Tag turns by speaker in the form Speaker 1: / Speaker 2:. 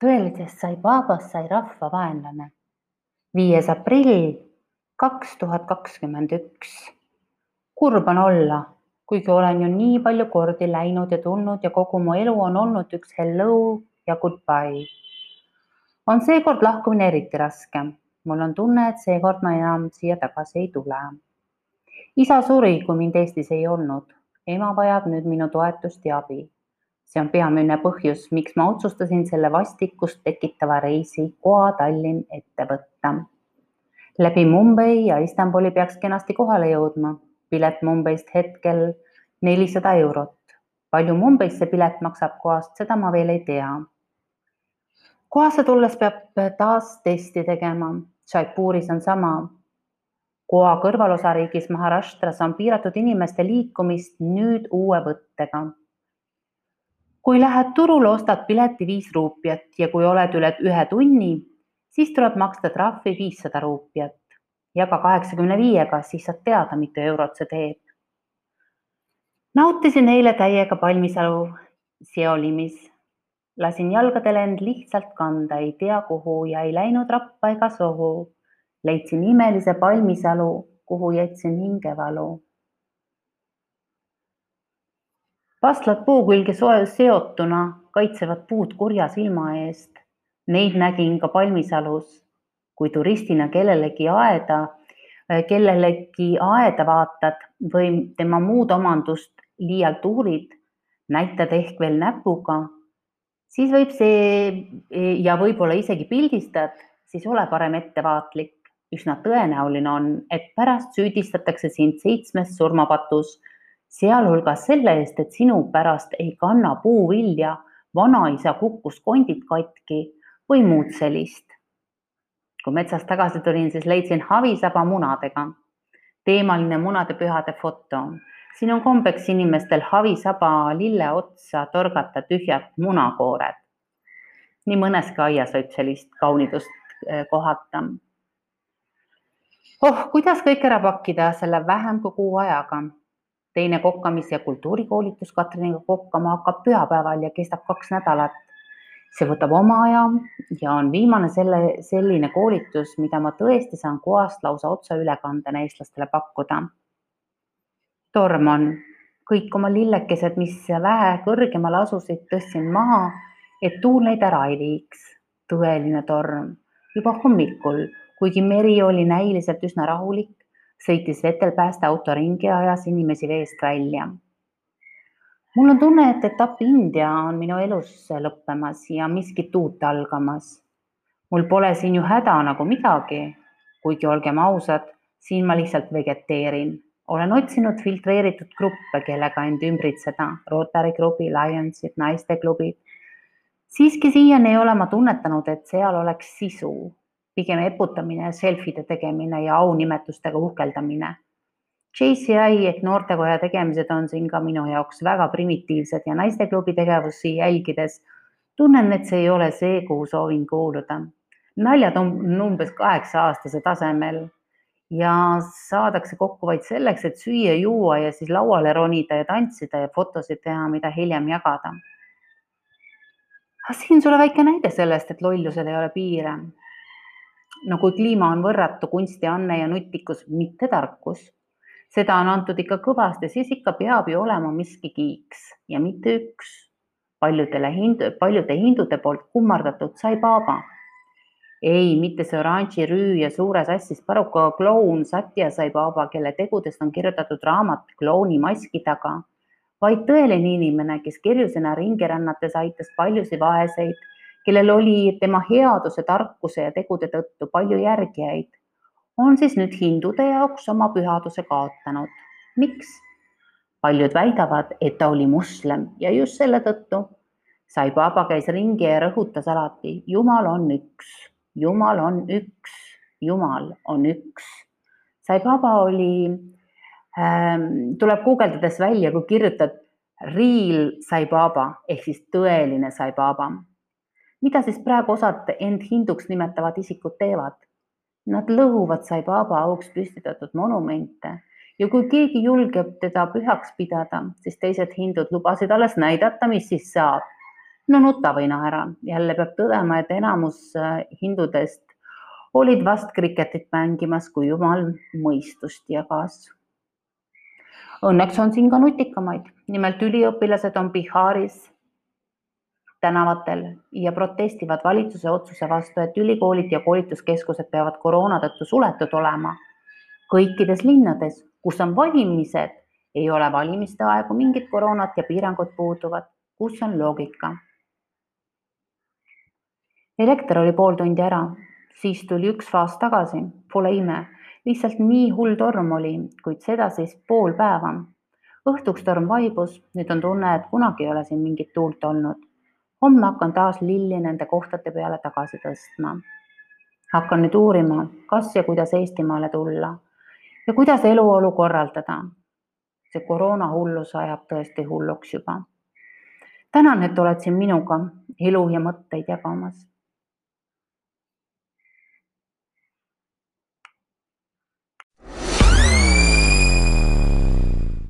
Speaker 1: tõelisest sai Baabast sai rahva vaenlane. viies aprill kaks tuhat kakskümmend üks. kurb on olla, kuigi olen ju nii palju kordi läinud ja tulnud ja kogu mu elu on olnud üks hello ja goodbye. on seekord lahkumine eriti raske. mul on tunne, et seekord ma enam siia tagasi ei tule. isa suri, kui mind Eestis ei olnud. ema vajab nüüd minu toetust ja abi see on peamine põhjus, miks ma otsustasin selle vastikust tekitava reisi Goa Tallinn ette võtta. läbi Mumbai ja Istanbuli peaks kenasti kohale jõudma. pilet Mumbaist hetkel nelisada eurot. palju Mumbaisse pilet maksab Goast, seda ma veel ei tea. Goasse tulles peab taas testi tegema. Jaipuris on sama. Goa kõrvalosariigis Maharashtras on piiratud inimeste liikumist nüüd uue võttega kui lähed turule, ostad pileti viis ruupiat ja kui oled üle ühe tunni, siis tuleb maksta trahvi viissada ruupiat. jaga kaheksakümne viiega, siis saad teada, mitu eurot see teeb. nautisin eile täiega Palmisalu Seolimis. lasin jalgadel end lihtsalt kanda, ei tea kuhu ja ei läinud rappa ega sohu. leidsin imelise Palmisalu, kuhu jätsin hingevalu pastlad puu külge seotuna kaitsevad puud kurja silma eest. Neid nägin ka Palmisalus, kui turistina kellelegi aeda, kellelegi aeda vaatad või tema muud omandust liialt uurid, näitad ehk veel näpuga, siis võib see ja võib-olla isegi pildistad, siis ole parem ettevaatlik. üsna tõenäoline on, et pärast süüdistatakse sind seitsmes surmapatus sealhulgas selle eest, et sinu pärast ei kanna puuvilja, vanaisa kukkus kondid katki või muud sellist. kui metsast tagasi tulin, siis leidsin havisaba munadega. teemaline munadepühade foto. siin on kombeks inimestel havisaba lille otsa torgata tühjad munakoored. nii mõneski aias võib sellist kaunidust eh, kohata. oh, kuidas kõik ära pakkida selle vähem kui kuu ajaga teine kokkamis- ja kultuurikoolitus Katriniga kokkama hakkab pühapäeval ja kestab kaks nädalat. see võtab oma aja ja on viimane selle, selline koolitus, mida ma tõesti saan kohast lausa otseülekandena eestlastele pakkuda. torm on, kõik oma lillekesed, mis vähe kõrgemal asusid, tõstsin maha, et tuul neid ära ei viiks. tõeline torm juba hommikul, kuigi meri oli näiliselt üsna rahulik sõitis vetel päästeauto ringi ja ajas inimesi veest välja. mul on tunne, et etapp India on minu elus lõppemas ja miskit uut algamas. mul pole siin ju häda nagu midagi, kuigi olgem ausad, siin ma lihtsalt vegeteerin. olen otsinud filtreeritud gruppe, kellega end ümbritseda, Rotary klubi, Lionsid, naisteklubid. siiski siiani ei ole ma tunnetanud, et seal oleks sisu pigem eputamine, selfide tegemine ja aunimetustega uhkeldamine. JCI ehk noortekoja tegemised on siin ka minu jaoks väga primitiivsed ja naisteklubi tegevusi jälgides tunnen, et see ei ole see, kuhu soovin kuuluda. naljad on umbes kaheksa aastase tasemel ja saadakse kokku vaid selleks, et süüa-juua ja siis lauale ronida ja tantsida ja fotosid teha, mida hiljem jagada. siin sulle väike näide sellest, et lollusel ei ole piire no kui kliima on võrratu kunstianne ja nutikus, mitte tarkus, seda on antud ikka kõvasti, siis ikka peab ju olema miski kiiks ja mitte üks paljudele hindu, paljude hindude poolt kummardatud sai baaba. ei, mitte see oranži rüü ja suures assis paruka kloun Satya sai baaba, kelle tegudest on kirjutatud raamat klouni maski taga, vaid tõeline inimene, kes kerjusena ringi rännates aitas paljusid vaeseid kellel oli tema headuse, tarkuse ja tegude tõttu palju järgijaid, on siis nüüd hindude jaoks oma pühaduse kaotanud. miks? paljud väidavad, et ta oli moslem ja just selle tõttu sai Baba käis ringi ja rõhutas alati, Jumal on üks, Jumal on üks, Jumal on üks. sai Baba oli ähm,, tuleb guugeldades välja, kui kirjutad real sai Baba ehk siis tõeline sai Baba mida siis praegu osad end hinduks nimetavad isikud teevad? Nad lõhuvad Sai Baba auks püstitatud monumente ja kui keegi julgeb teda pühaks pidada, siis teised hindud lubasid alles näidata, mis siis saab. no nuta või naera, jälle peab tõdema, et enamus äh, hindudest olid vast kriketit mängimas, kui jumal mõistust jagas. Õnneks on siin ka nutikamaid, nimelt üliõpilased on Biharis tänavatel ja protestivad valitsuse otsuse vastu, et ülikoolid ja koolituskeskused peavad koroona tõttu suletud olema. kõikides linnades, kus on valimised, ei ole valimiste aegu mingit koroonat ja piirangud puuduvad. kus on loogika? elekter oli pool tundi ära, siis tuli üks faas tagasi, pole ime, lihtsalt nii hull torm oli, kuid seda siis pool päeva. õhtuks torm vaibus, nüüd on tunne, et kunagi ei ole siin mingit tuult olnud. Homme hakkan taas lilli nende kohtade peale tagasi tõstma. hakkan nüüd uurima, kas ja kuidas Eestimaale tulla ja kuidas eluolu korraldada. see koroonahullus ajab tõesti hulluks juba tänan, et oled siin minuga elu ja mõtteid jagamas